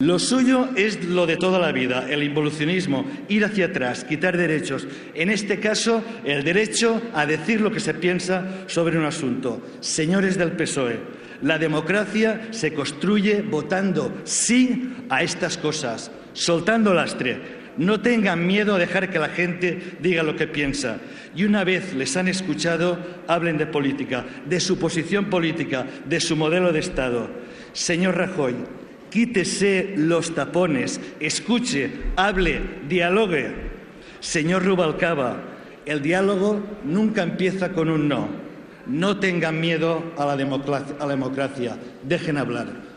Lo suyo es lo de toda la vida, el involucionismo, ir hacia atrás, quitar derechos. En este caso, el derecho a decir lo que se piensa sobre un asunto. Señores del PSOE, la democracia se construye votando sí a estas cosas, soltando lastre. No tengan miedo a dejar que la gente diga lo que piensa. Y una vez les han escuchado, hablen de política, de su posición política, de su modelo de Estado. Señor Rajoy, Quítese los tapones, escuche, hable, dialogue. Señor Rubalcaba, el diálogo nunca empieza con un no. No tengan miedo a la, democracia, dejen hablar.